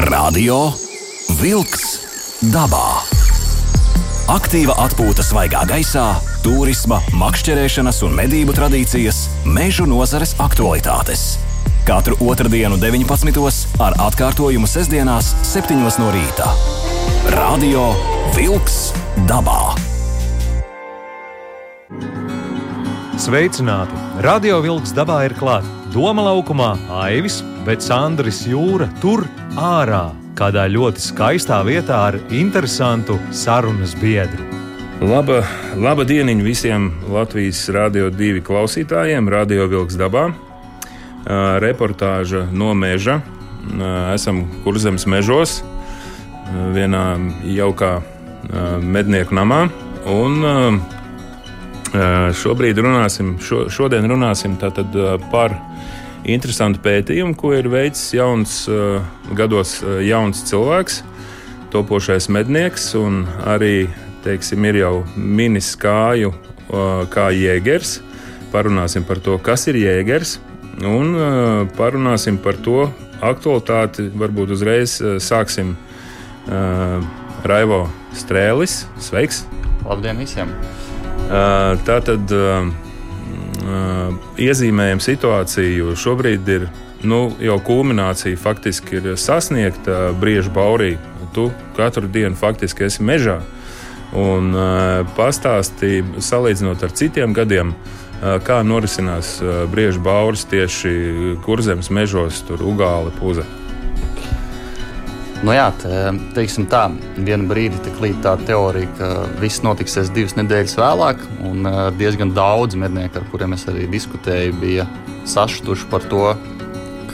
Radio Wolks dabā. Aktīva atpūta svaigā gaisā, turisma, makšķerēšanas un medību tradīcijas, mežu nozares aktualitātes. Katru otrdienu, 19. ar atkārtojumu sestdienās, 7. no rīta. Radio Wolks dabā. Sveicināti! Radio Wolks dabā ir klāta. Doma laukumā Aivis, bet Sandris Jūra tur ārā, kādā ļoti skaistā vietā ar interesantu sarunas biedru. Laba, laba dieniņa visiem Latvijas Rādio 2 klausītājiem, Radio Vilks dabā. Uh, reportāža no meža. Uh, esam kurzemes mežos, uh, vienā jaukā mednieku namā. Un, šobrīd runāsim, šo, šodien runāsim par interesantu pētījumu, ko ir veicis jauns, uh, gados uh, jauns cilvēks, topošais mednieks, un arī teiksim, ir jau minis kāju uh, kā jēgers. Parunāsim par to, kas ir jēgers, un parunāsim par to aktualitāti. Varbūt uzreiz sāksim Raivo Strēlis. Sveiks! Labdien visiem! Tā tad uh, iezīmējam situāciju. Šobrīd ir nu, jau kulminācija faktiski ir sasniegta brieža baurī. Tu katru dienu faktiski esi mežā. Un uh, pastāstīja, salīdzinot ar citiem gadiem, uh, kā norisinās brieža bauris tieši kurzemes mežos, tur Ugāla puze. Nu jā, te, teiksim tā, vienu brīdi tik līdz tā teorija, ka viss notiksies divas nedēļas vēlāk, un diezgan daudz mednieku, ar kuriem es arī diskutēju, bija sašutuši par to,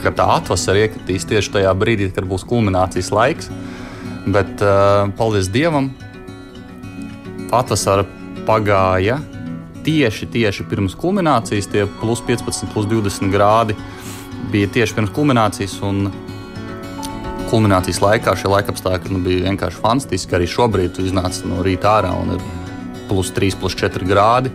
ka tā atvasara iekritīs tieši tajā brīdī, kad būs kulminācijas laiks. Bet, paldies Dievam, atvasara pagāja tieši, tieši pirms kulminācijas, tie plus 15, plus 20 grādi bija tieši pirms kulminācijas. Kulminācijas laikā šie laikapstākļi nu, bija vienkārši fantastiski. Arī šobrīd tu iznāc no rīta ārā un ir plus 3, plus 4 grādi.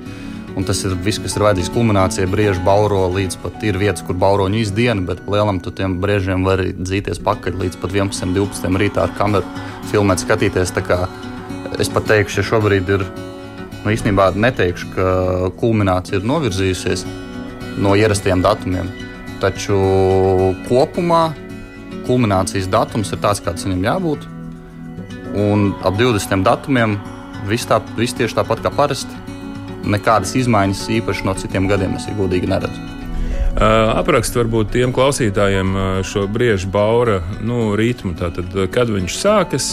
Un tas ir viss, kas ir vajadzīgs kulminācijai. Brieži bauro līdz pat ir vietas, kur bauroņu izdiena, bet lielam tu tiem briežiem var dzīties pakaļ līdz pat 11, 12 rītā ar kameru filmēt, skatīties. Es pat teikšu, ja šobrīd ir, nu īstenībā neteikšu, ka kulminācija ir novirzījusies no ierastajiem datumiem. Taču kopumā kulminācijas datums ir tāds, kāds viņam jābūt. Un ap 20 datumiem viss, tā, viss tieši tāpat kā parasti. Nekādas izmaiņas īpaši no citiem gadiem es godīgi neredzu. Uh, aprakst varbūt tiem klausītājiem šo briežu baura nu, ritmu. Tātad, kad viņš sākas,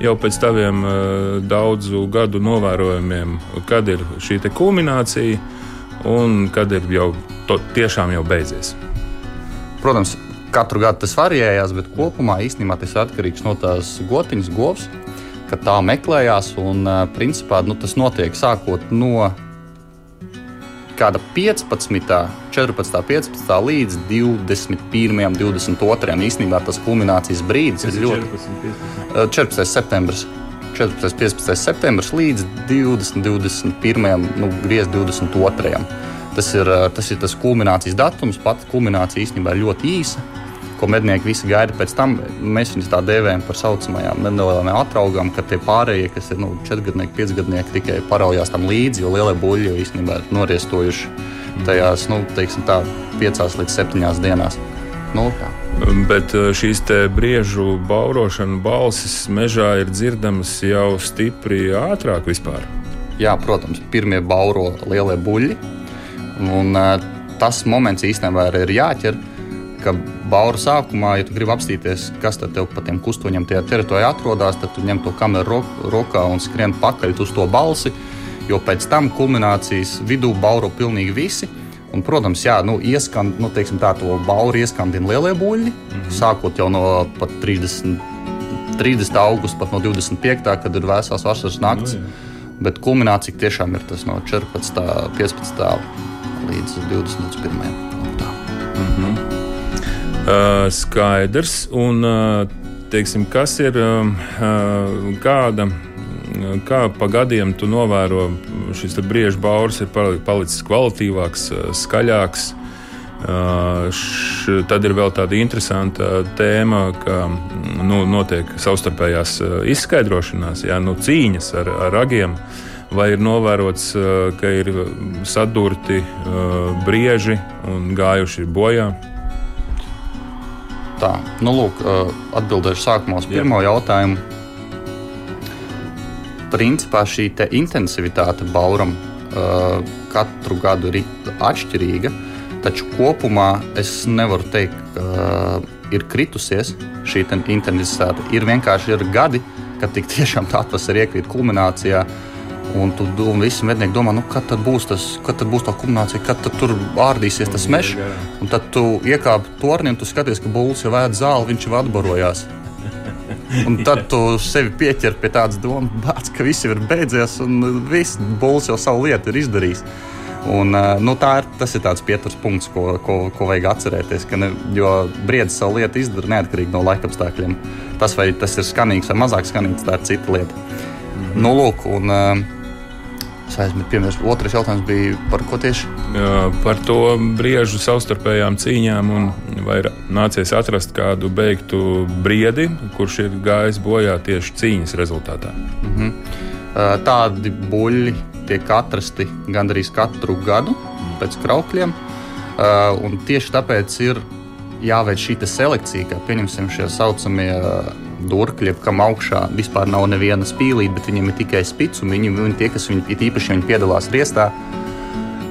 jau pēc taviem uh, daudzu gadu novērojumiem, kad ir šī kulminācija un kad ir jau to, tiešām jau beidzies. Protams, Katru gadu tas variējās, bet kopumā īstenībā tas ir atkarīgs no tās gotiņas, govs, kad tā meklējās. Un, principā, nu, tas notiek sākot no kāda 15, 14, 15 līdz 21, 22. Īstenībā tas kulminācijas brīdis ir ļoti 14, 14. septembris. 14. 15. septembris līdz 20, 21. Nu, griez 22. Tas ir, tas ir tas kulminācijas datums. Pati kulminācija īstenībā ir ļoti īsa ko mednieki visi gaida pēc tam. Mēs viņus tā dēvējam par saucamajām nelielām atraugām, ka tie pārējie, kas ir nu, 4 5 gadnieki, tikai paraujās tam līdzi, jo lielie buļļi jau īstenībā ir noriestojuši tajās nu, teiksim, tā, 5 līdz 7 dienās. Nu, tā. Bet šīs briežu baurošana balsis mežā ir dzirdamas jau stipri ātrāk vispār. Jā, protams, pirmie bauro lielie buļļi. Un, tas moments īstenībā ir jāķer ka baura sākumā, ja tu gribi apstīties, kas tad tev pa tiem kustoņiem tajā teritorijā atrodas, tad tu ņem to kameru rokā un skrien pakaļ uz to balsi. Jo pēc tam kulminācijas vidū bauro pilnīgi visi. Un, protams, jā, nu, ieskan, nu, teiksim, tā to bauru ieskandina lielie buļļi, mm -hmm. sākot jau no 30, 30 augusta, pat no 25. kad ir vēsās vasaras naktis. No, nu, jā. Bet kulminācija tiešām ir tas no 14. 15. Līdz 21. Mm -hmm. Uh, skaidrs. Un, uh, teiksim, kas ir uh, kāda? Kā pa gadiem tu novēro, šis brīvs bauris ir palicis kvalitīvāks, skaļāks. Š, tad ir vēl tāda interesanta tēma, ka nu, notiek savstarpējās izskaidrošanās, jā, nu, cīņas ar, ar ragiem. Vai ir novērots, ka ir sadurti brieži un gājuši bojā? Tā, nu, lūk, atbildēšu sākumā uz pirmo Jā. jautājumu. Principā šī intensivitāte bauram katru gadu ir atšķirīga. Uh, Taču kopumā es nevaru teikt, ka ir kritusies šī intensitāte. Ir vienkārši ir gadi, kad tik tiešām tā atpūta iekrīt kulminācijā. Un tu un visi mednieki domā, nu, kad būs, tas, kad būs tā kulminācija, kad tur ārdīsies tas mežs. Un tad tu iekāpi tornī un tu skaties, ka būs jau vēd zāli, viņš jau atbarojās. Un tad tu sevi pieķer pie tādas domas, ka viss ir beidzies un viss būs jau savu lietu izdarījis. Un, nu, ir, tas ir tāds pieturas punkts, ko, ko, ko vajag atcerēties. Ne, jo briedis savu lietu izdara neatkarīgi no laikapstākļiem. Tas, vai tas ir skanīgs vai mazāk skanīgs, tā ir cita lieta. Mm -hmm. nu, lūk, un, eh, Es aizmirsu, piemēram, otrs jautājums bija par ko tieši? Par to briežu savstarpējām cīņām. Vai ir nācies atrast kādu beigtu briedi, kurš ir gājis bojā tieši cīņas rezultātā? Mm -hmm. Tādi buļļi tiek atrasti gandrīz katru gadu pēc kraukļiem. Uh, tieši tāpēc ir jāveic šī selekcija, kā pieņemsim šie saucamie durkļi, kam augšā vispār nav neviena spīlīte, bet viņiem ir tikai spits, un viņi, viņi tie, kas viņi, īpaši viņi piedalās riestā,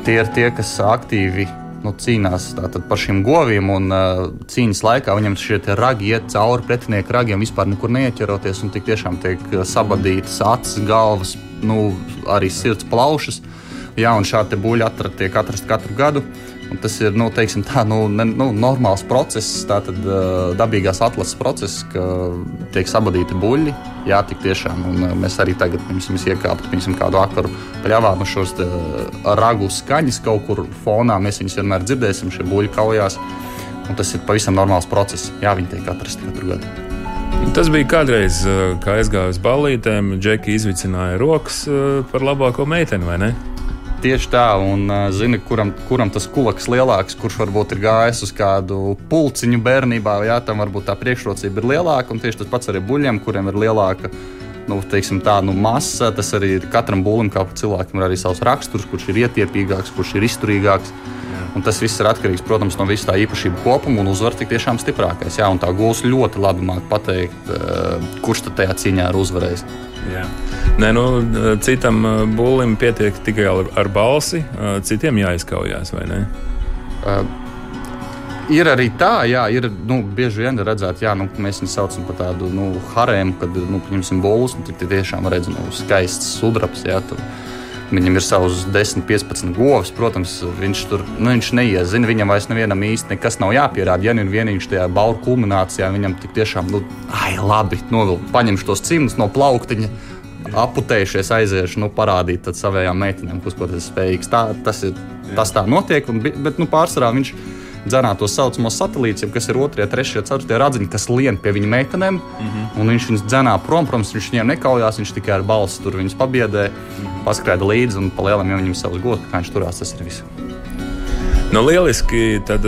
tie ir tie, kas aktīvi nu, cīnās par šiem goviem. Un, uh, cīņas laikā viņam šie ragi iet cauri pretinieku ragiem, vispār nekur neieķeroties. Un tik tiešām tiek sabadītas acis, galvas, nu, arī sirds plaušas. Jā, un šādi buļļi tiek atrasti katru gadu. Un tas ir nu, teiksim, tā, nu, ne, nu, normāls process, tātad dabīgās atlases process, ka tiek sabadīti buļļi. Jā, tik tiešām. Un, mēs arī tagad pirms iekāptu piemēram, kādu akaru pļāvā no šos ragu skaņas kaut kur fonā. Mēs viņus vienmēr dzirdēsim, šie buļļi kaujās. Un tas ir pavisam normāls process. Jā, viņi tiek atrasti katru gadu. Tas bija kādreiz, gāju uz ballītēm, Džeki izvicināja rokas par labāko meiteni, vai ne? Tieši tā, un zini, kuram, kuram tas kulaks lielāks, kurš varbūt ir gājis uz kādu pulciņu bērnībā, jā, tam varbūt tā priekšrocība ir lielāka, un tieši tas pats arī buļļiem, kuriem ir lielāka nu, teiksim, tā, nu, masa. Tas arī ir katram būlim, kā cilvēkam, ir arī savs raksturs, kurš ir ietiepīgāks, kurš ir izturīgāks. Un tas viss ir atkarīgs, protams, no visas tā īpašību kopuma un uzvar tik tiešām stiprākais. Jā, un tā gūs ļoti labi māk pateikt, kurš tad tajā cīņā ir uzvarējis. Jā. Nē, nu, citam eh, būlim pietiek tikai ar, ar balsi, eh, citiem jāizkaujās, vai ne? Uh, Ir arī tā, jā, ir nu, bieži vien redzēt, jā, nu, mēs viņu saucam par tādu nu, harēmu, kad, nu, pieņemsim, bolus, un tad tiešām redz nu, skaists sudrabs. Jā, tur, Viņam ir savs 10, 15 govs. Protams, viņš tur nu, viņš neiezina. Viņam vairs nevienam īsti nekas nav jāpierāda. Ja nu vienīgi šajā bauru kulminācijā, viņam tik tiešām, nu, ai, labi, nu, paņemšu tos cimdus no plauktiņa. Aputējušies, aiziešu, nu, parādīt savām meitenēm, uz ko tas spējīgs. Tā, tas, ir, tas tā notiek, un, bet nu, pārsvarā viņš ir dzenā tos saucamos satelītus, kas ir 2, 3, 4 radziņi, kas lien pie viņa meitenēm. Mm -hmm. Viņš viņus dzenā prom, protams, viņš viņiem nekaujās, viņš tikai ar balsi tur viņus pabiedē, mm -hmm. paskrēja līdzi un palielam jau viņam savus gotus, kā viņš turās. Tas ir viss. Nu, lieliski. Tad,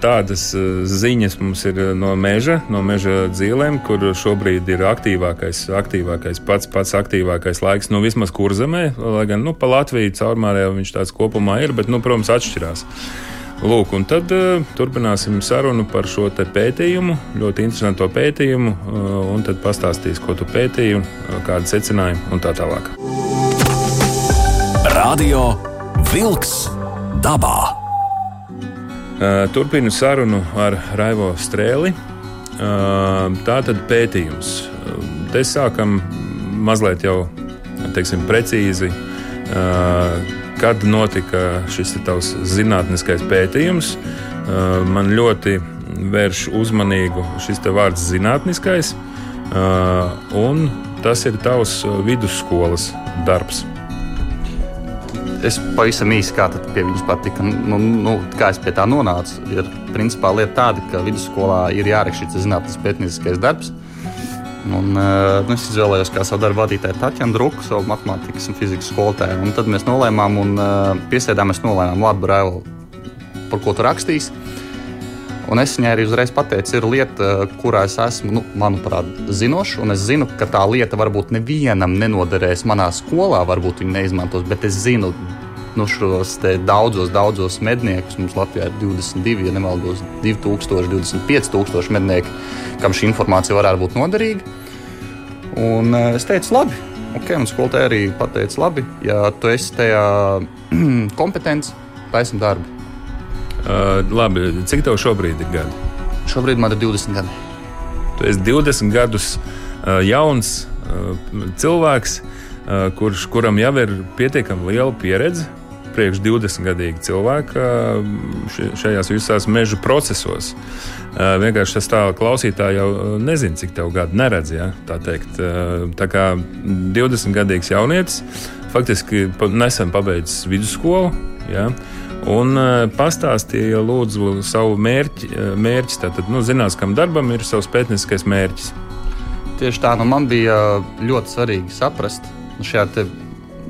tādas eh, ziņas mums ir eh, no meža, no meža dzīvēm, kur šobrīd ir aktīvākais, aktīvākais pats, pats aktīvākais laiks. Nu, vismaz kurzemē, lai gan nu, pa Latviju caurmērē viņš tāds kopumā ir, bet, nu, protams, atšķirās. Lūk, un tad uh, turpināsim sarunu par šo pētījumu, ļoti interesantu pētījumu, uh, un tad pastāstīs, ko tu pētīji, uh, kādi secinājumi un tā tālāk. Radio Wolks dabā. Turpinu sarunu ar Raivo Strēli. Tā tad pētījums. Te sākam mazliet jau teiksim, precīzi. Kad notika šis tavs zinātniskais pētījums. Man ļoti vērš uzmanību šis vārds zinātniskais, un tas ir tavs vidusskolas darbs. Es pavisam īsi kā pie viņas patika. Nu, nu, kā es pie tā nonācu, ir principā lieta tāda, ka vidusskolā ir jāraksta šis zinātnīs pētnieciskais darbs. Un, uh, es izvēlējos kā savu darbu vadītāju Taķenu Druku, savu matemātikas un fizikas skolotāju. Un tad mēs nolēmām un uh, piesēdām, mēs nolēmām, labi, Raivo, par ko tu rakstīsi. Un es viņai arī uzreiz pateicu, ir lieta, kurā es esmu, nu, manuprāt, zinošs. Un es zinu, ka tā lieta varbūt nevienam nenoderēs manā skolā, varbūt viņi neizmantos, bet es zinu nu, šos daudzos, daudzos medniekus. Mums Latvijā ir 22, ja nemaldos, 2000, 25,000 mednieku, kam šī informācija varētu būt noderīga. Un eh, es teicu, labi, ok, un skolotāji arī pateica, labi, ja tu esi tajā kompetents, taisim darbu. Uh, labi, cik tev šobrīd ir gadi? Šobrīd man ir 20 gadi. Tu esi 20 gadus uh, jauns uh, cilvēks, uh, kurš, kuram jau ir pietiekami liela pieredze. Priekš 20 gadīgi cilvēka šajās visās meža procesos. Vienkārši tas tā klausītāji jau nezina, cik tev gadu neredz. Ja, tā, teikt. tā kā 20 gadīgs jaunietis, faktiski nesen pabeidzis vidusskolu. Ja, Un pastāstīja, lūdzu, savu mērķi. mērķis. Tātad, nu, zinās, kam darbam ir savs pētnieciskais mērķis. Tieši tā, nu, man bija ļoti svarīgi saprast nu, šajā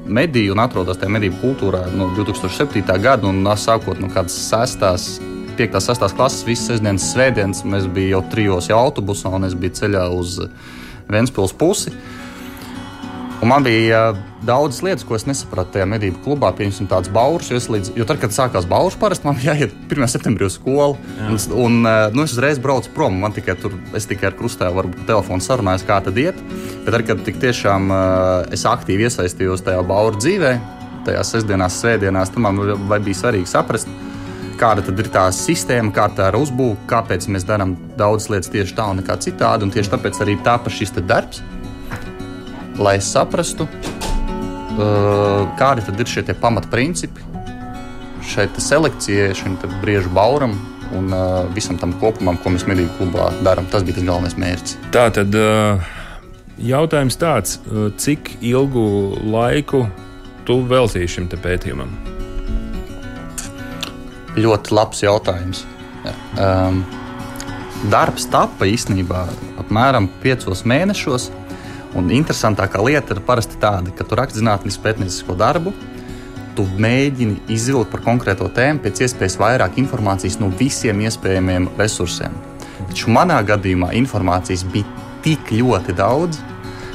mediju un atrodas tajā mediju kultūrā no 2007. gada un sākot no kādas sestās. 5. un 6. klases, visas sestdienas, svētdienas mēs bijām jau trijos jau autobusā, un es biju ceļā uz Vēncpils pusi. Un man bija daudzas lietas, ko es nesapratu tajā medību klubā. Piemēram, tāds baurs, jo, līdz, jo tad, kad sākās baurs, parasti man jāiet 1. septembrī uz skolu. Jā. Un, un nu, es uzreiz braucu prom. Man tikai tur, es tikai ar krustēju, varbūt telefonu sarunājos, kā tad iet. Bet arī, kad tik tiešām es aktīvi iesaistījos tajā bauru dzīvē, tajās sestdienās, svētdienās, tad man bija svarīgi saprast, kāda ir tā sistēma, kā tā ir uzbūvēta, kāpēc mēs darām daudzas lietas tieši tā un nekā citādi. Un tieši tāpēc arī tāpa šis darbs lai saprastu, uh, kādi ir šie pamatprincipi šai selekcijai, šim briežu bauram un uh, visam tam kopumam, ko mēs medību klubā darām. Tas bija tas galvenais mērķis. Tā tad uh, jautājums tāds, cik ilgu laiku tu veltīji šim pētījumam? Ļoti labs jautājums. Um, darbs tappa īstenībā apmēram piecos mēnešos. Un interesantākā lieta ir parasti tāda, ka tu raksti zinātnīs pētniecisko darbu, tu mēģini izvilkt par konkrēto tēmu pēc iespējas vairāk informācijas no visiem iespējamiem resursiem. Taču manā gadījumā informācijas bija tik ļoti daudz,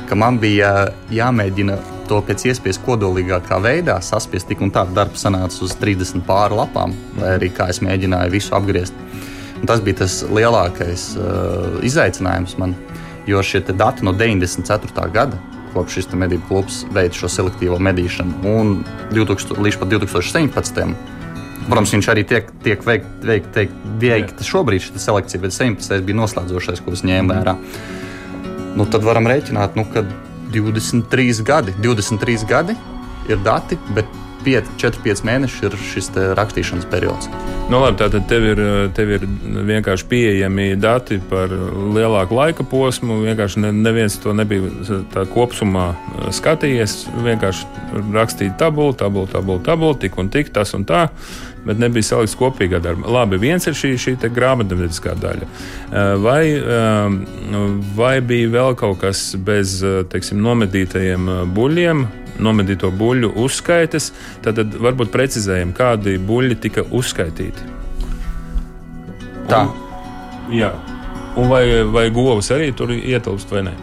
ka man bija jāmēģina to pēc iespējas kodolīgākā veidā saspiest. Tik un tā darbs sanāca uz 30 pāri lapām, vai arī kā es mēģināju visu apgriezt. Un tas bija tas lielākais uh, izaicinājums man. Jo šie dati no 94. gada, kopš šis medību klubs veids šo selektīvo medīšanu, un 2000, līdz pat 2017. Protams, viņš arī tiek, tiek veikta veikt, veikt, veikt šobrīd šī selekcija, bet 17. bija noslēdzošais, ko es ņēmu vērā. Nu, tad varam rēķināt, nu, ka 23 gadi, 23 gadi ir dati, bet 4-5 mēneši ir šis rakstīšanas periods. Nu, labi, tātad tev ir, tev ir vienkārši pieejami dati par lielāku laika posmu. Vienkārši ne, neviens to nebija tā kopumā skatījies. Vienkārši rakstīja tabulu, tabulu, tabulu, tabulu, tik un tik, tas un tā. Bet nebija salikts kopīgā darbā. Labi, viens ir šī, šī grāmatvedīskā daļa. Vai, vai bija vēl kaut kas bez teiksim, nomedītajiem buļļiem, nomedīto buļļu uzskaites, tad varbūt precizējam, kādi buļļi tika uzskaitīti. Tā. Un, jā. Un vai, vai govs arī tur ietilpst vai ne?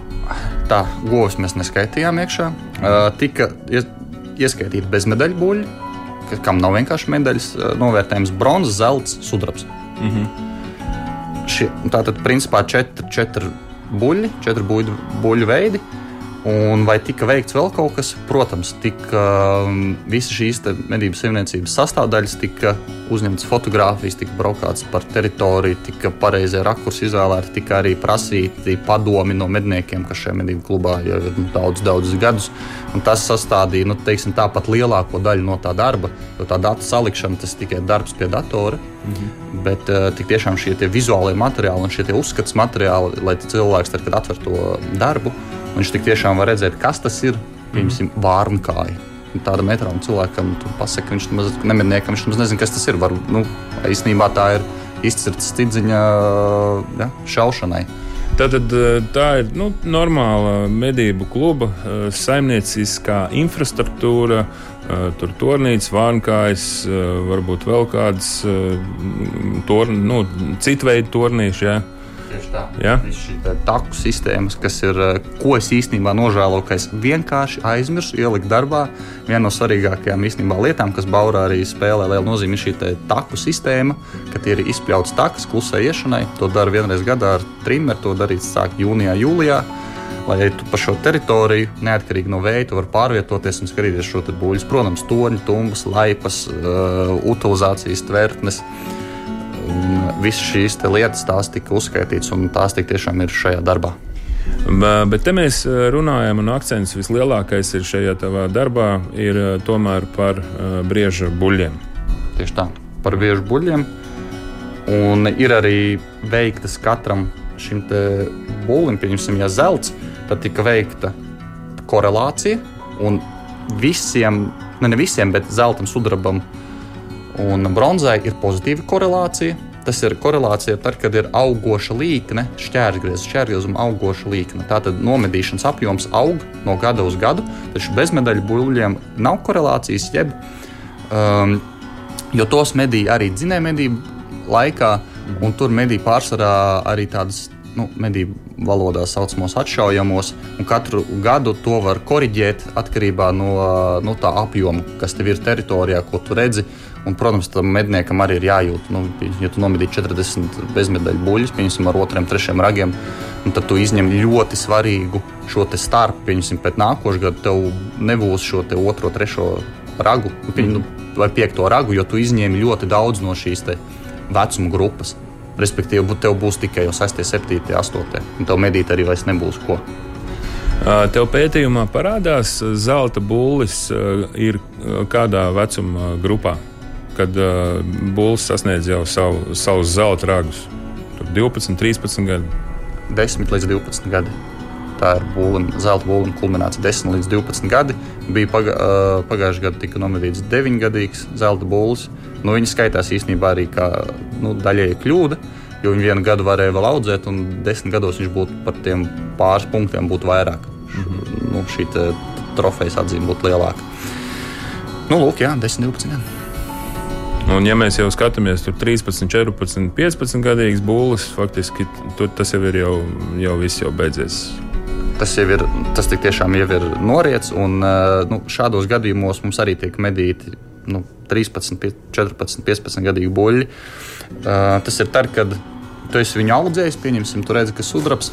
Tā, govs mēs neskaitījām iekšā. Uh, tika ies, ieskaitīti bezmedaļu buļļi, kam nav vienkārši medaļas novērtējums - bronzas, zelta, sudrabs. Mm -hmm. Šie, tātad, principā, četri, četri buļļi, četri buļļu, buļļu veidi. Uh, Un vai tika veikts vēl kaut kas? Protams, tika um, visas šīs medību saimniecības sastāvdaļas, tika uzņemtas fotogrāfijas, tika braukāts par teritoriju, tika pareizie rakursi izvēlēti, tika arī prasīti padomi no medniekiem, kas šajā medību klubā jau ir nu, daudz, daudzus gadus. Un tas sastādīja nu, teiksim, tāpat lielāko daļu no tā darba, jo tā datu salikšana tas tikai darbs pie datora. Mhm. Bet uh, tik tiešām šie vizuālie materiāli un šie uzskats materiāli, lai cilvēks, tad, kad atver to darbu, Viņš tik tiešām var redzēt, kas tas ir. Piemēram, vārnkāja. Tāda metrona cilvēkam pasaka, viņš nemaz nemedniekam, viņš nemaz nezina, kas tas ir. Var, nu, īstenībā tā ir izcirta stidziņa ja, šaušanai. Tātad eh, tā ir nu, normāla medību kluba, eh, saimnieciskā infrastruktūra, tur turnīts, vānkājs, varbūt vēl kādas torn, nu, citu veidu turnīši. Ja. Tieši tā. Ja? Šī taku sistēmas, kas ir, ko es īstenībā nožēloju, ka es vienkārši aizmirsu ielikt darbā. Viena no svarīgākajām īstenībā lietām, kas Baurā arī spēlē lielu nozīmi, ir šī taku sistēma, ka tie ir izpļauts takas klusai iešanai. To dara vienreiz gadā ar trimeru, to darīt sāk jūnijā, jūlijā lai tu pa šo teritoriju, neatkarīgi no veida, vari pārvietoties un skatīties šo būļus. Protams, torņi, tumbas, laipas, uh, utilizācijas tvertnes. Visas šīs lietas tās tika uzskaitītas, un tās tiešām ir šajā darbā. Bet te mēs uh, runājam, un akcents vislielākais ir šajā tavā darbā, ir uh, tomēr par uh, brieža buļļiem. Tieši tā, par brieža buļļiem. Un ir arī veiktas katram šim būlim, pieņemsim, ja zelts, tad tika veikta korelācija. Un visiem, ne, ne visiem, bet zeltam, sudrabam un bronzai ir pozitīva korelācija. Tas ir korelācija tad, kad ir augoša līkne, šķērsgriezuma, šķērsgriezuma augoša līkne. Tātad nomedīšanas apjoms aug no gada uz gadu, taču bezmedaļu buļļiem nav korelācijas, jeb, um, jo tos medīja arī dzinējumedību laikā, un tur medīja pārsvarā arī tādas nu, medību valodā saucamos atšaujamos, un katru gadu to var korrigēt atkarībā no, no tā apjoma, kas tev ir teritorijā, ko tu redzi. Un, protams, tam medniekam arī ir jājūt, nu, ja tu nomedīji 40 bezmedaļu buļļus, piemēram, ar otriem, trešiem ragiem, tad tu izņem ļoti svarīgu šo starpu. Piemēram, pēc nākošā gada tev nebūs šo te otro, trešo ragu, nu, vai piekto ragu, jo tu izņem ļoti daudz no šīs vecuma grupas. Respektīvi, tev būs tikai jau 6, 7, 8, un tev medīt arī vairs nebūs ko. Tev pētījumā parādās zelta būlis ir kādā vecuma grupā, kad būlis sasniedz jau savu, savus zelta ragus. Tur 12, 13 gadi. 10 līdz 12 gadi. Tā ir būlim, zelta būlim kulminācija 10 līdz 12 gadi. Bija pagā, pagājušajā gadā tika nomedīts 9-gadīgs zelta būlis. Nu, viņi skaitās īstenībā arī kā nu, daļēji kļūda, jo viņi vienu gadu varēja vēl audzēt, un desmit gados viņš būtu par tiem pāris punktiem būtu vairāk. Mm -hmm. nu, šī trofejas atzīme būtu lielāka. Nu, lūk, jā, 10, 12 gadi. Un, ja mēs jau skatāmies, tur 13, 14, 15 gadīgs būlis, faktiski tur tas jau ir jau, jau viss jau beidzies. Tas jau ir, tas tiešām jau ir noriets, un nu, šādos gadījumos mums arī tiek medīti nu, 13, 14, 15 gadīgi buļļi. Uh, tas ir tad, kad tu esi viņu audzējis, pieņemsim, tu redzi, ka sudrabs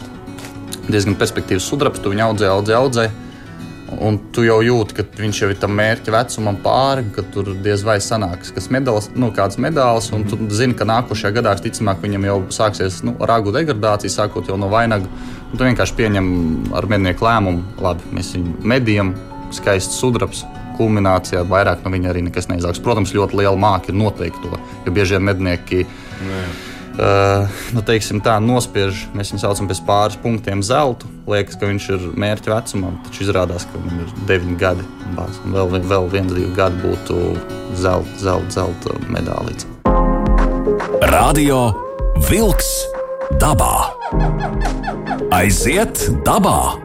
diezgan perspektīvs sudrabs, tu viņu audzē, audzē, audzē. Un tu jau jūti, ka viņš jau ir tam mērķa vecumam pāri, ka tur diez vai sanāks kas medaļas, nu, kāds medaļas. Un tu zini, ka nākošajā gadā visticamāk viņam jau sāksies nu, ragu degradācija, sākot no vainaga. Un tu vienkārši pieņem ar mednieku lēmumu, labi, mēs viņu medījam, skaists sudrabs, kulminācijā vairāk no viņa arī nekas neizaugs. Protams, ļoti liela māka ir noteikt to, jo bieži vien mednieki. Nē. Uh, nu, teiksim, tā nospiež, mēs viņu saucam pēc pāris punktiem zeltu. Liekas, ka viņš ir mērķa vecumam, taču izrādās, ka viņam ir 9 gadi. Bāz, vēl, vēl viens, divi gadi būtu zelta, zelta, zelta medālīts. Radio Wolks dabā. Aiziet dabā!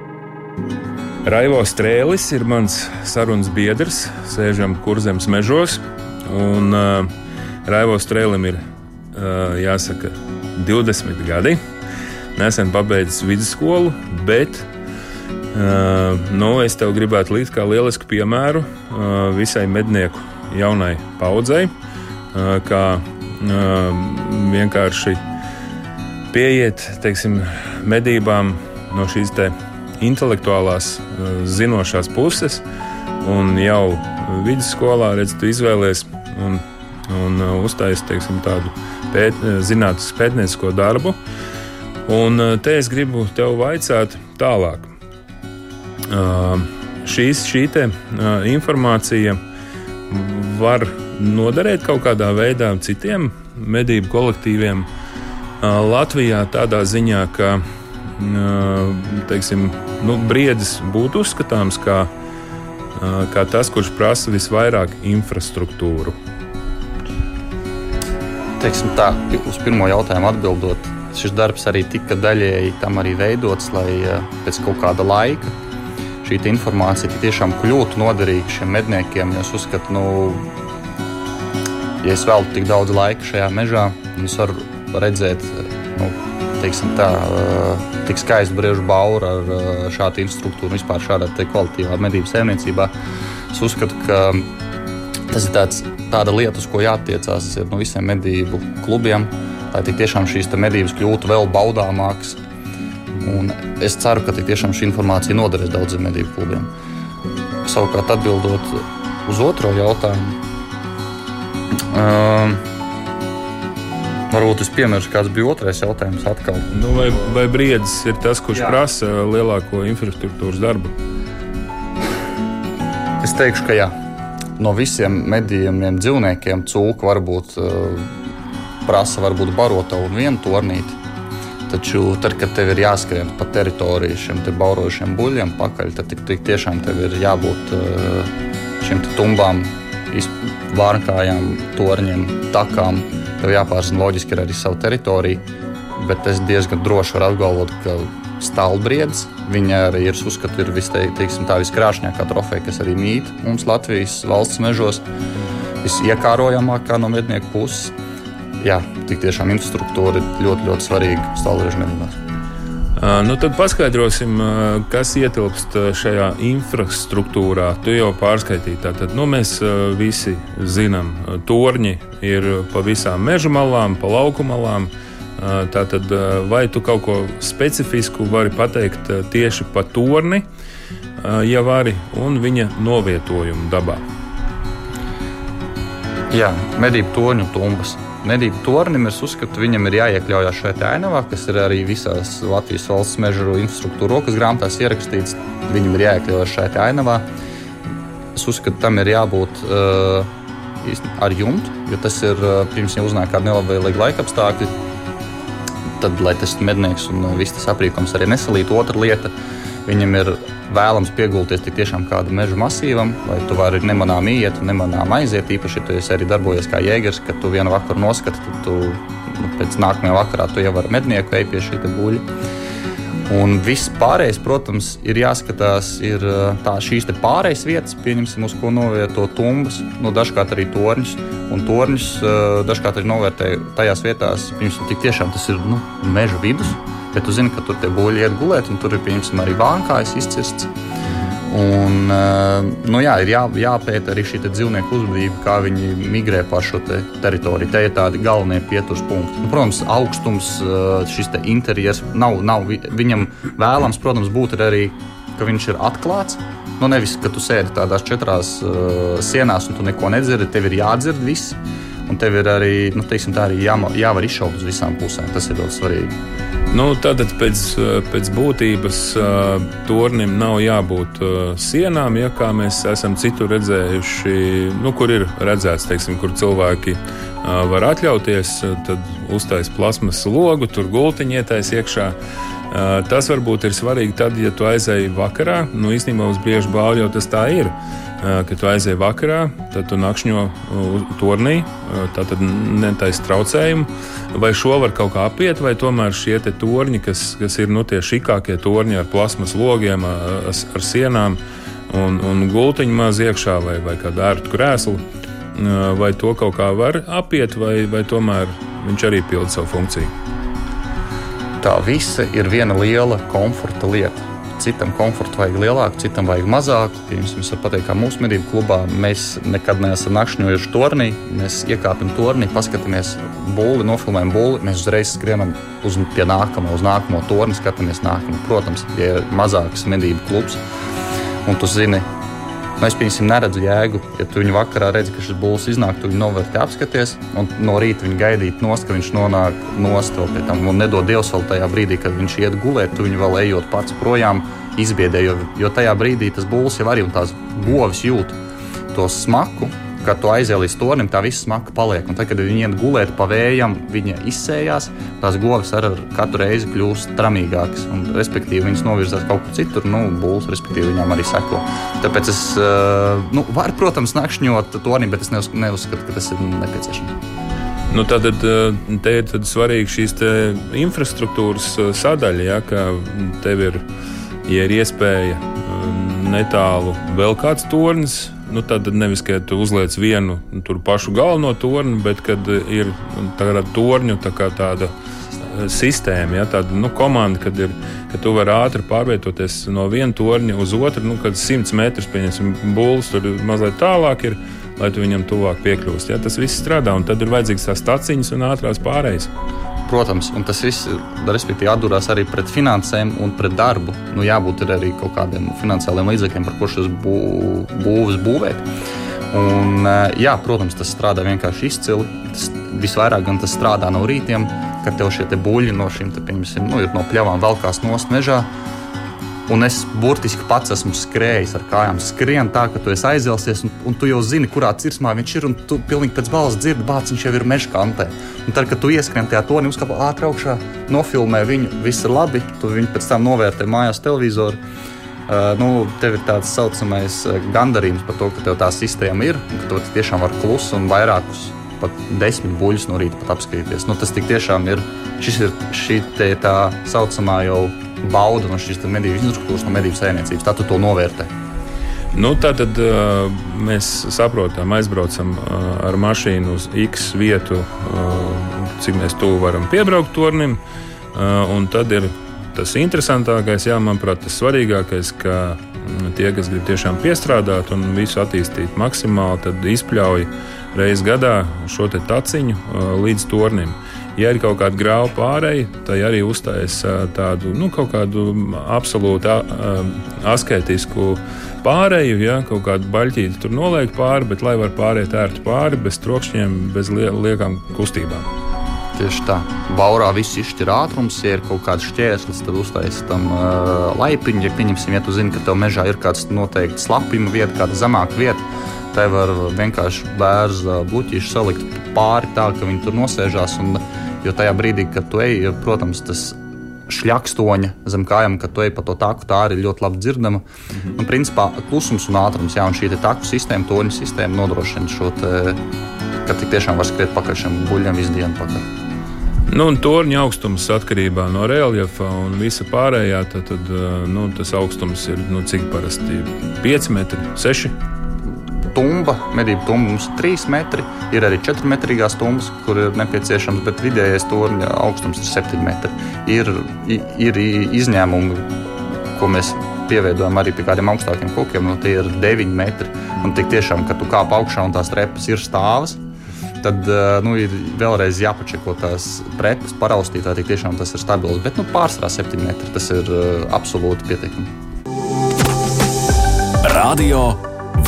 Raivo Strēlis ir mans sarunas biedrs. Sēžam kurzems mežos. Un, uh, Raivo Strēlim ir jāsaka 20 gadi. Nesen pabeidzis vidusskolu, bet uh, nu, es tev gribētu līdzi kā lielisku piemēru uh, visai mednieku jaunai paudzei, kā vienkārši pieiet teiksim, medībām no šīs te intelektuālās, eh, zinošās puses. Un jau vidusskolā redz, tu izvēlējies un, eh, uztaisīt teiksim, tādu pēt, eh, zinātnīs pētniecisko darbu. Un te es gribu tev vaicāt tālāk. Uh, šīs, šī te, uh, informācija var noderēt kaut kādā veidā citiem medību kolektīviem uh, Latvijā, tādā ziņā, ka teiksim, nu, briedis būtu uzskatāms kā, kā tas, kurš prasa visvairāk infrastruktūru? Teiksim tā, uz pirmo jautājumu atbildot, šis darbs arī tika daļēji tam arī veidots, lai pēc kaut kāda laika šī informācija tiešām kļūtu noderīga šiem medniekiem. Es uzskatu, nu, ja es veltu tik daudz laika šajā mežā, es varu redzēt, nu, teiksim, tā, tik skaistu brīvžu bauru ar šādu infrastruktūru, vispār šādā kvalitīvā medību saimniecībā. Es uzskatu, ka tas ir tāds, tāda lieta, uz ko jāattiecās no visiem medību klubiem, lai tiešām šīs medības kļūtu vēl baudāmākas. Un es ceru, ka tiešām šī informācija noderēs daudziem medību klubiem. Savukārt, atbildot uz otro jautājumu, um, Varbūt es piemirstu, kāds bija otrais jautājums. Atkal. Nu, vai, vai briedis ir tas, kurš jā. prasa lielāko infrastruktūras darbu? Es teikšu, ka jā. No visiem medījumiem dzīvniekiem cūka varbūt uh, prasa varbūt barotavu un vienu tornīti. Taču, tad, kad tev ir jāskrien pa teritoriju šiem baurošiem buļļiem pakaļ, tad tik, tik tiešām tev ir jābūt uh, šīm tumbām, vārnkājām, torņiem, takām Tev jāpārzina loģiski arī savu teritoriju, bet es diezgan droši varu apgalvot, ka stāvbriedis. Viņa arī ir uzskatīta par viskrāšņākā trofeja, kas arī mīt mums Latvijas valsts mežos. Visiekārojamākā no mednieku puses. Jā, tik tiešām infrastruktūra ir ļoti, ļoti svarīga stāvbriežu medībās. Nu, tad paskaidrosim, kas ietilpst šajā infrastruktūrā. Tu jau pārskaitīji. Tātad nu, mēs visi zinām, torņi ir pa visām meža malām, pa lauku malām. Tātad, vai tu kaut ko specifisku vari pateikt tieši par torni, ja vari, un viņa novietojumu dabā? Jā, medību torņu tumbas medību tornim, es uzskatu, viņam ir jāiekļaujas šajā ainavā, kas ir arī visās Latvijas valsts mežu infrastruktūra rokas grāmatās ierakstīts. Viņam ir jāiekļaujas šajā ainavā. Es uzskatu, tam ir jābūt uh, ar jumtu, jo tas ir pirms jau uznāk kāda nelabvēlīga laika apstākļi. Tad, lai tas mednieks un uh, viss tas aprīkojums arī nesalītu, otra lieta, viņam ir vēlams piegulties tik tiešām kādu meža masīvam, lai tu vari nemanām iet un nemanām aiziet. Īpaši, ja tu esi arī darbojies kā jēgers, kad tu vienu vakaru noskati, tad tu nu, pēc nākamajā vakarā tu jau vari mednieku ej pie šī buļļa. Un viss pārējais, protams, ir jāskatās, ir tā, šīs pārējais vietas, pieņemsim, uz ko novieto tumbas, nu, dažkārt arī torņus. Un torņus dažkārt arī novērtē tajās vietās, pirms tik tiešām tas ir nu, meža vidus bet tu zini, ka tur tie buļļi iet gulēt, un tur ir pieņemsim arī vānkājas izcirsts. Un, eh, nu jā, ir jā, jāpēta arī šī dzīvnieku uzvedība, kā viņi migrē pa šo te teritoriju. Te ir tādi galvenie pieturas punkti. Nu, protams, augstums, eh, šis interjers nav, nav viņam vēlams, protams, būt arī, ka viņš ir atklāts. Nu, nevis, ka tu sēdi tādās četrās uh, sienās un tu neko nedzirdi, tev ir jādzird viss. Un tev ir arī, nu, teiksim, arī jā, jāvar izšaut uz visām pusēm. Tas ir ļoti svarīgi. Nu, tātad pēc, pēc būtības tornim nav jābūt sienām, ja kā mēs esam citur redzējuši, nu, kur ir redzēts, teiksim, kur cilvēki var atļauties, tad uztais plasmas logu, tur gultiņi ietais iekšā. Tas varbūt ir svarīgi tad, ja tu aizēji vakarā. Nu, īstenībā uz brieža bāļa jau tas tā ir kad tu aizej vakarā, tad tu nakšņo turnī, tad netaisa traucējumu. Vai šo var kaut kā apiet, vai tomēr šie torņi, kas, kas ir nu, tie šikākie torņi ar plasmas logiem, ar, ar sienām un, un gultiņu maz iekšā vai, vai kādu ērtu krēslu, vai to kaut kā var apiet, vai, vai tomēr viņš arī pilda savu funkciju? Tā visa ir viena liela komforta lieta citam komfortu vajag lielāku, citam vajag mazāku. Piemēram, es varu pateikt, ka mūsu medību klubā mēs nekad neesam nakšņojuši tornī. Mēs iekāpjam tornī, paskatāmies būli, nofilmējam būli, mēs uzreiz skrienam uz pie nākamā, uz nākamo torni, skatāmies nākamo. Protams, ja ir mazāks medību klubs, un tu zini, es piemēram neredzu jēgu, ja tu viņu vakarā redzi, ka šis būs iznāk, tu viņu novērtē, apskaties, un no rīta viņu gaidīt nost, ka viņš nonāk nost vēl pie tam. Un nedod Dievs vēl tajā brīdī, kad viņš iet gulēt, tu viņu vēl ejot pats projām izbiedē, jo, jo tajā brīdī tas būs jau arī un tās govis jūt to smaku, kad tu aizies līdz tornim, tā viss smaka paliek. Un tad, kad viņi iet gulēt pa vējam, viņa izsējās, tās govis ar katru reizi kļūst tramīgākas. Un, respektīvi, viņas novirzās kaut kur citur, nu, būs, respektīvi, viņām arī seko. Tāpēc es, eh, nu, varu, protams, nakšņot tornim, bet es neuzskatu, ka tas ir nepieciešams. Nu, tad eh, te ir svarīga šīs infrastruktūras eh, sadaļa, ja, ka tev ir, ja ir iespēja netālu vēl kāds tornis. Nu, tad nevis, ka tu uzliec vienu nu, tur pašu galveno torni, bet kad ir nu, tāda torņu tā kā tāda eh, sistēma, ja, tāda nu, komanda, kad, ir, kad tu vari ātri pārvietoties no viena torņa uz otru, nu, kad 100 metrus, pieņemsim, būlis tur mazliet tālāk ir, lai tu viņam tuvāk piekļūst. Ja, tas viss strādā, un tad ir vajadzīgs tās staciņas un ātrās pārējas. Protams, un tas viss respektīvi atdurās arī pret finansēm un pret darbu. Nu, jābūt arī kaut kādiem finansiāliem līdzekļiem, par ko šis bū, būvis būvēt. Un, eh, jā, protams, tas strādā vienkārši izcili. Tas visvairāk gan tas strādā no rītiem, kad tev šie te buļļi no šīm te, nu, no pļavām velkās nost mežā. Un es burtiski pats esmu skrējis ar kājām. Skrien tā, ka tu esi aizelsies, un, un tu jau zini, kurā cirsmā viņš ir. Tu pilnīgi pēc balss dzirdi, bācis viņš jau ir meža kantē. Un tad, kad tu ieskrien tajā tonī, uzkāp ātrāk augšā, nofilmē viņu, viss ir labi. Tu viņu pēc tam novērtē mājās televizoru. Uh, nu, tev ir tāds saucamais uh, gandarījums par to, ka tev tā sistēma ir, ka tu tiešām vari klusu un vairākus, pat desmit buļļus no rīta apskatīties. Nu, tas tiešām ir, šis ir šī tā saucamā jau bauda no šīs medību infrastruktūras, no medību saimniecības. Tā tu to novērtē. Nu, tad uh, mēs saprotam, aizbraucam uh, ar mašīnu uz X vietu, uh, cik mēs tuvu varam piebraukt tornim. Uh, tad ir tas interesantākais, jā, manuprāt, tas svarīgākais, ka mm, tie, kas grib tiešām piestrādāt un visu attīstīt maksimāli, tad izpļauj reizes gadā šo taciņu uh, līdz tornim. Ja ir kaut kāda graupa pārēja, tad arī uzstājas tādu nu, absolūti asketisku pārēju, ja kaut kādu baļķīti tur noliek pāri, bet lai var pāriet ērti pāri, bez trokšņiem, bez liekām kustībām. Tieši tā. Baurā viss izšķir ātrums, ja ir kaut kāds šķērslis, tad uztaisīt tam uh, laipiņu. Ja pieņemsim, ja tu zini, ka tev mežā ir kāds noteikts slapjuma vieta, kāda zemāka vieta, te var vienkārši bērnu buļķīšu salikt pāri tā, ka viņi tur nosēžās. Un, uh, Jo tajā brīdī, kad tu ej, protams, tas šļakstoņa zem kājām, kad tu ej pa to taku, tā arī ļoti labi dzirdama. Mm -hmm. Un, principā, klusums un ātrums, jā, un šī taku sistēma, toņu sistēma nodrošina šo te, ka tik tiešām var skriet pakaļ šiem buļļiem visu dienu pakaļ. Nu, torņa augstums atkarībā no reljefa un visa pārējā, tad, tad nu, tas augstums ir nu, cik parasti 5 metri, 6 tumba, medību tumba mums ir 3 metri. Ir arī 4 metrīgās tumbas, kur ir nepieciešams, bet vidējais torņa augstums ir 7 metri. Ir, ir izņēmumi, ko mēs pievienojam arī pie kādiem augstākiem kokiem, no tie ir 9 metri. Un tik tiešām, kad tu kāp augšā un tās trepas ir stāvas, tad nu, ir vēlreiz jāpačeko tās prepas, paraustīt, vai tiešām tas ir stabils. Bet nu, pārsvarā 7 metri tas ir absolūti pietiekami. Radio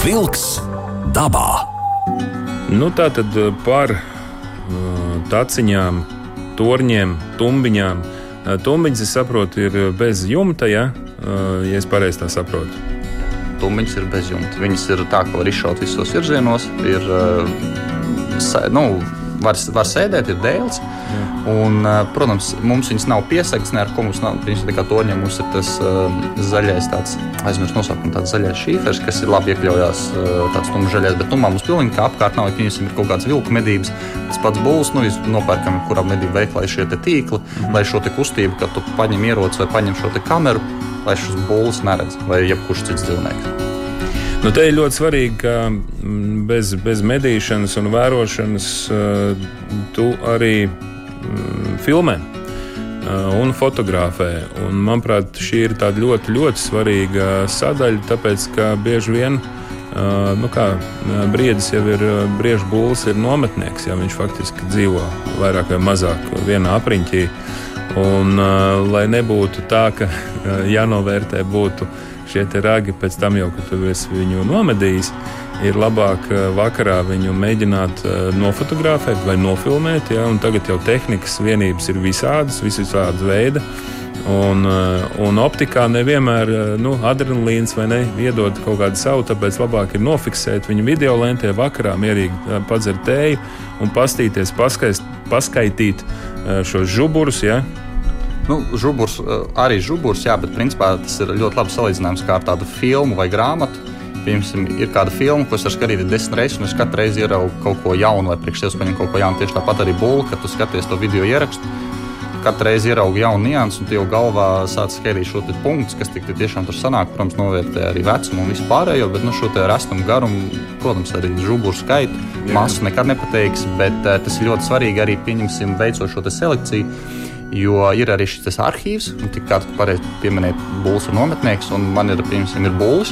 Vilks dabā. Nu, tā tad eh, par uh, taciņām, torņiem, tumbiņām. Uh, tumbiņas, es saprotu, ir bez jumta, ja, ja es pareizi tā saprotu. Tumbiņas ir bez jumta. Viņas ir tā, ka var izšaut visos virzienos. Ir, nu, var, var sēdēt, ir dēls. Un, protams, mums viņas nav piesaktas, ne ar ko mums nav. Viņas tā kā toņa mums ir tas uh, zaļais, tāds aizmirst nosaukumu, tāds zaļais šīfers, kas ir labi iekļaujās, tāds tumšs zaļais. Bet tumā mums pilnīgi kā apkārt nav, ja viņas ir kaut kādas vilku medības. Tas pats būs, nu, nopērkam, kurā medību veiklā ir šie tīkli, mm. lai šo kustību, kad tu paņem ieroci vai paņem šo kameru, lai šis būlis neredz vai jebkurš cits dzīvnieks. Nu, te ir ļoti svarīgi, ka mm, bez, bez medīšanas un vērošanas uh, tu arī mm, filmē uh, un fotografē. Un, manuprāt, šī ir ļoti, ļoti svarīga sadaļa, tāpēc ka bieži vien uh, nu kā, briedis jau ir briežu būlis, ir nometnieks. Ja viņš faktiski dzīvo vairāk vai mazāk vienā apriņķī. Un, lai nebūtu tā, ka jānovērtē būtu šie ragi pēc tam, jau, kad tu esi viņu nomedījis, ir labāk eh, vakarā viņu mēģināt eh, nofotografēt vai nofilmēt. Ja? Tagad jau tehnikas vienības ir visādas, visādas veida. Un, eh, un optikā nevienmēr nu, adrenalīns vai ne iedod kaut kādu savu, tāpēc labāk ir nofiksēt viņu video lentē, vakarā mierīgi padzert tēju un pastīties, paskaist, paskaitīt šos žuburus. Ja? Nu, žuburs, eh, arī žuburs, jā, bet principā tas ir ļoti labi salīdzināms kā ar tādu filmu vai grāmatu. Piemēram, ir kāda filma, ko es varu skatīties desmit reizes, un es katru reizi ieraugu kaut ko jaunu, vai priekš sevis paņemu kaut ko jaunu. Tieši tāpat arī būlu, kad tu skaties to video ierakstu. katru reizi ieraugi jaunu niansu, un jau galvā sāc skaidrot šo punktu, kas tik tiešām tur sanāk. Protams, novērtē arī vecumu un vispārējo, bet nu, šo restumu garumu, protams, arī žuburu skaitu. Masu nekad nepateiks, bet uh, tas ir ļoti svarīgi arī pieņemsim veicot šo selekciju. Jo ir arī šis arhīvs, un tik kā tu pareizi pieminēji, būs ir nometnieks, un man ir, piemēram, ir būlis,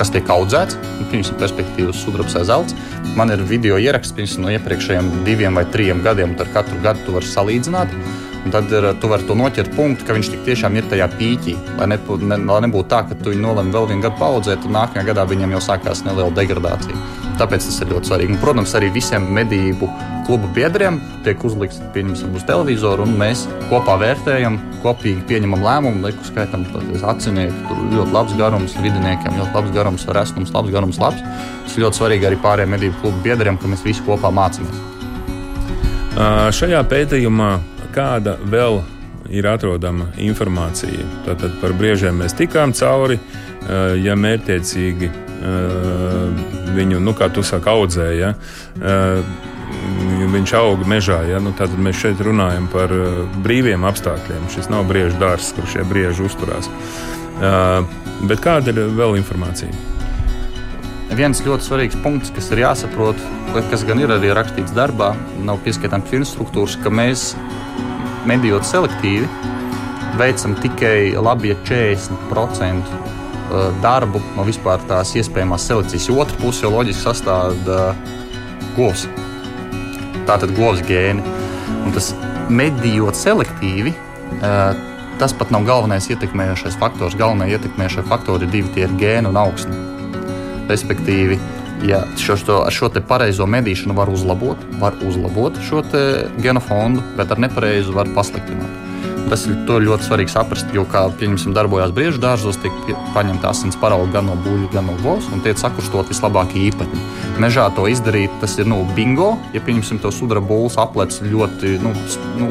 kas tiek audzēts, un piemēram, perspektīvas sudrabs vai zelts. Man ir video ieraksts piemēram, no iepriekšējiem diviem vai trim gadiem, un ar katru gadu tu vari salīdzināt. Un tad ir, tu vari to noķert punktu, ka viņš tiešām ir tajā pīķī. Lai, ne, ne, lai nebūtu tā, ka tu viņu nolemi vēl vienu gadu paudzēt, un nākamajā gadā viņam jau sākās neliela degradācija. Tāpēc tas ir ļoti svarīgi. Un, protams, arī visiem medību kluba biedriem tiek uzlikts uz televizoru, un mēs kopā vērtējam, kopīgi pieņemam lēmumu, lieku skaitam acinieki. Tur ļoti labs garums, vidiniekiem ļoti labs garums, resnums, labs garums. Labs. Tas ļoti svarīgi arī pārējiem medību klubu biedriem, ka mēs visi kopā mācāmies. Šajā pētījumā kāda vēl ir atrodama informācija. Tātad par briežiem mēs tikām cauri. Ja mērķiecīgi eh, viņu, nu, kā tu saki, audzēja, viņš aug mežā. Ja? Nu, tad mēs šeit runājam par brīviem apstākļiem. Šis nav briežu dārsts, kur šie brieži uzturās. Bet kāda ir vēl informācija? Viens ļoti svarīgs punkts, kas ir jāsaprot, kas gan ir arī rakstīts darbā, nav pieskatāms infrastruktūras, ka mēs medījot selektīvi, veicam tikai labi 40% uh, darbu no vispār tās iespējamās selekcijas. Otra puse jau loģiski sastāv govs. Tātad govs gēni. Un tas medījot selektīvi, tas pat nav galvenais ietekmējošais faktors. Galvenie ietekmējošie faktori divi - tie ir gēni un augsne. Respektīvi, ja šo, šo, ar šo pareizo medīšanu var uzlabot, var uzlabot šo genofondu, bet ar nepareizu var pasliktināt. Tas ir ļoti svarīgi saprast, jo, kā pieņemsim, darbojās briežu dārzos, tiek paņemta asins parauga gan no buļbuļsaktas, gan no govs, un tiek sakustot vislabākie īpatņi. Mežā to izdarīt, tas ir nu, bingo. Ja pieņemsim to sudraba būlu aplec ļoti nu, nu,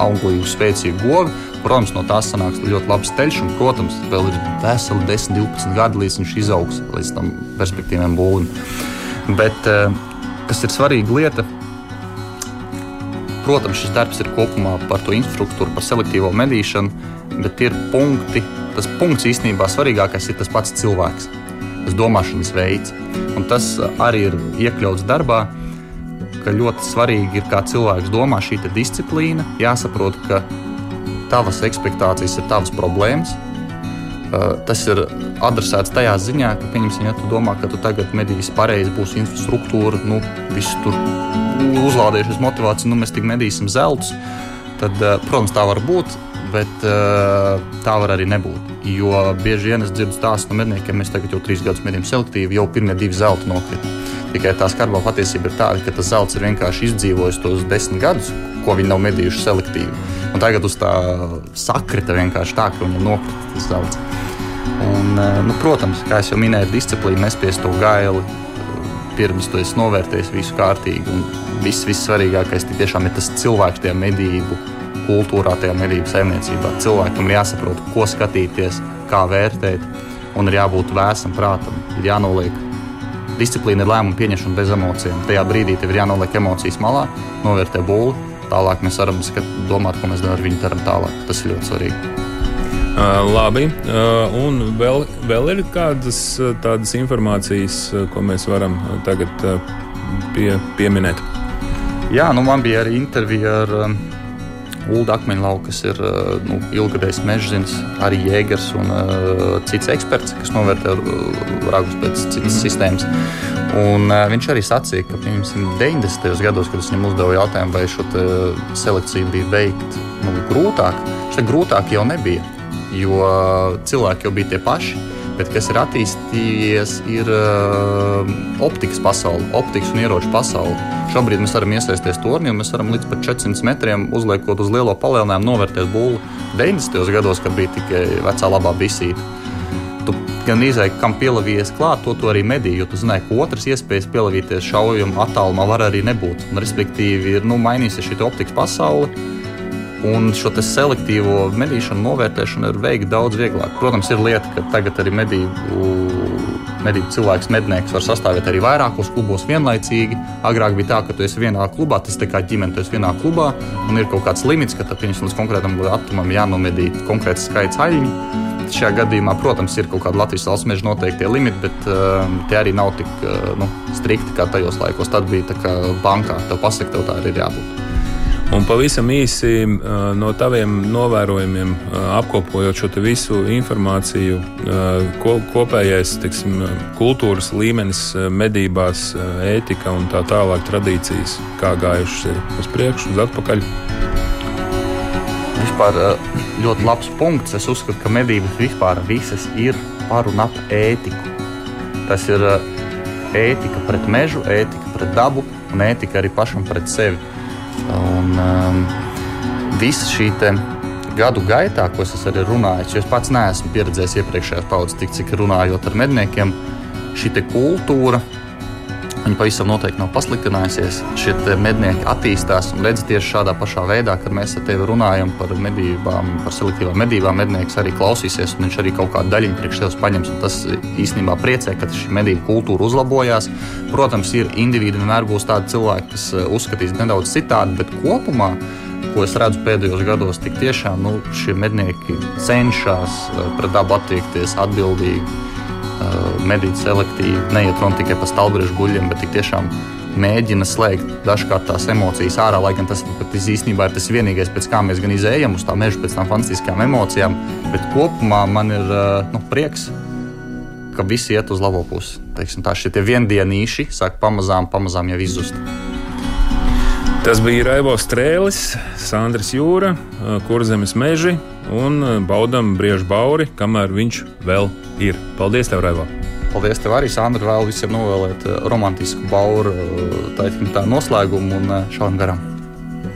auglīgu, spēcīgu govu, Protams, no tās sanāks ļoti labs ceļš, un, protams, vēl ir veseli 10, 12 gadi, līdz viņš izaugs līdz tam perspektīviem būvim. Bet eh, kas ir svarīga lieta, protams, šis darbs ir kopumā par to infrastruktūru, par selektīvo medīšanu, bet ir punkti. Tas punkts īstenībā svarīgākais ir tas pats cilvēks, tas domāšanas veids. Un tas arī ir iekļauts darbā, ka ļoti svarīgi ir, kā cilvēks domā šī disciplīna. Jāsaprot, ka tavas expectācijas ir tavas problēmas. Uh, tas ir adresēts tajā ziņā, ka, pieņemsim, ja tu domā, ka tu tagad medīsi pareizi, būs infrastruktūra, nu, viss tur uzlādējušies motivācija, nu, mēs tik medīsim zeltus. Tad, uh, protams, tā var būt, bet uh, tā var arī nebūt. Jo bieži vien es dzirdu stāstu no medniekiem, mēs tagad jau trīs gadus medījam selektīvi, jau pirmie divi zelta nokrita. Tikai tā skarbā patiesība ir tāda, ka tas zelts ir vienkārši izdzīvojis tos desmit gadus, ko viņi nav medījuši selektīvi. Un tagad uz tā sakrita vienkārši tā, ka viņam nokrita tas zelts. Un, eh, nu, protams, kā jau minēju, disciplīna nespiest to gaili. Pirms tu esi novērtējis visu kārtīgi. Viss, viss svarīgākais tiešām ir tas cilvēks tajā medību kultūrā, tajā medību saimniecībā. Cilvēkam ir jāsaprot, ko skatīties, kā vērtēt, un ir jābūt vēsam prātam. Ir jānoliek disciplīna, ir lēmumu pieņemšana bez emocijām. Tajā brīdī tev ir jānoliek emocijas malā, novērtē būli tālāk mēs varam domāt, ko mēs ar viņu darām tālāk. Tas ir ļoti svarīgi. Uh, labi, uh, un vēl, vēl ir kādas tādas informācijas, ko mēs varam tagad pie, pieminēt. Jā, nu man bija arī intervija ar um, Ulu Akmeņlauku, kas ir nu, ilgadējs mežģins, arī jēgers un uh, cits eksperts, kas novērtē ragus pēc citas mm -hmm. sistēmas. Un, uh, viņš arī sacīja, ka piemēram 90. gados, kad es viņam uzdevu jautājumu, vai šo selekciju bija veikt nu, grūtāk, šeit grūtāk jau nebija, jo cilvēki jau bija tie paši. Bet kas ir attīstījies, ir uh, optikas pasaule, optikas un ieroču pasaule. Šobrīd mēs varam iesaistīties turnī, un mēs varam līdz pat 400 metriem uzliekot uz lielo palielinājumu, novērtēt būlu 90. gados, kad bija tikai vecā labā bisīta gan izēja, kam pielavījies klāt, to, to arī medīja. Jo tu zināji, ka otrs iespējas pielavīties šaujamā attālumā var arī nebūt. Un, respektīvi, ir nu, mainījusies šī optikas pasaule. Un šo selektīvo medīšanu, novērtēšanu ir veikt daudz vieglāk. Protams, ir lieta, ka tagad arī medību medību cilvēks, mednieks var sastāvēt arī vairākos klubos vienlaicīgi. Agrāk bija tā, ka tu esi vienā klubā, tas ir kā ģimene, tu esi vienā klubā, un ir kaut kāds limits, ka tam līdz konkrētam datumam jānomedī konkrēts skaits aļņu. Šajā gadījumā, protams, ir kaut kāda Latvijas valsts meža noteiktie limiti, bet uh, tie arī nav tik uh, nu, strikti kā tajos laikos. Tad bija tā, ka bankā tev pasaka, tev tā arī ir jābūt. Un pavisam īsi no taviem novērojumiem, apkopojot šo visu informāciju, kopējais tiksim, kultūras līmenis, medībās, ētika un tā tālāk tradīcijas, kā gājušas ir uz priekšu, uz atpakaļ. Vispār ļoti labs punkts. Es uzskatu, ka medības vispār visas ir par un ap ētiku. Tas ir ētika pret mežu, ētika pret dabu un ētika arī pašam pret sevi. Un, um, visa šī gadu gaitā, ko es arī runāju, jo es pats neesmu pieredzējis iepriekšējās paudzes, tik cik runājot ar medniekiem, šī kultūra. Viņa pavisam noteikti nav pasliktinājusies. Šie mednieki attīstās un redz tieši šādā pašā veidā, kad mēs ar tevi runājam par medībām, par selektīvām medībām. Mednieks arī klausīsies, un viņš arī kaut kādu daļu priekš sevis paņems. Tas īstenībā priecē, ka šī medību kultūra uzlabojās. Protams, ir individi, vienmēr būs tādi cilvēki, kas eh, uzskatīs nedaudz citādi, bet kopumā ko es redzu pēdējos gados, tik tiešām nu, šie mednieki cenšas eh, pret dabu attiekties atbildīgi medīt selektīvi, neiet runa tikai par stalbriežu guļiem, bet tiešām mēģina slēgt dažkārt tās emocijas ārā, lai gan tas īstenībā ir tas vienīgais, pēc kā mēs gan izējām uz tā meža, pēc tam fantastiskām emocijām. Bet kopumā man ir nu, prieks, ka visi iet uz labo pusi. Teiksim, tā šie viendienīši sāk pamazām, pamazām jau izzust. Tas bija Raivo Strēlis, Sandrs Jūra, Kurzemes meži un baudam briežu bauri, kamēr viņš vēl ir. Paldies, tev, Raivo! Paldies tev arī, Sandra, vēl visiem novēlēt romantisku bauru tā, tā noslēgumu un šādam garam.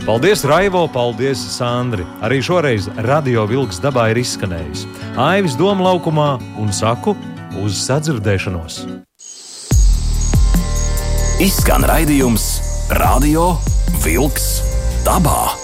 Paldies, Raivo, paldies, Sandri. Arī šoreiz radio vilks dabā ir izskanējis. Aivis doma laukumā un saku uz sadzirdēšanos. Izskan raidījums Radio Vilks dabā.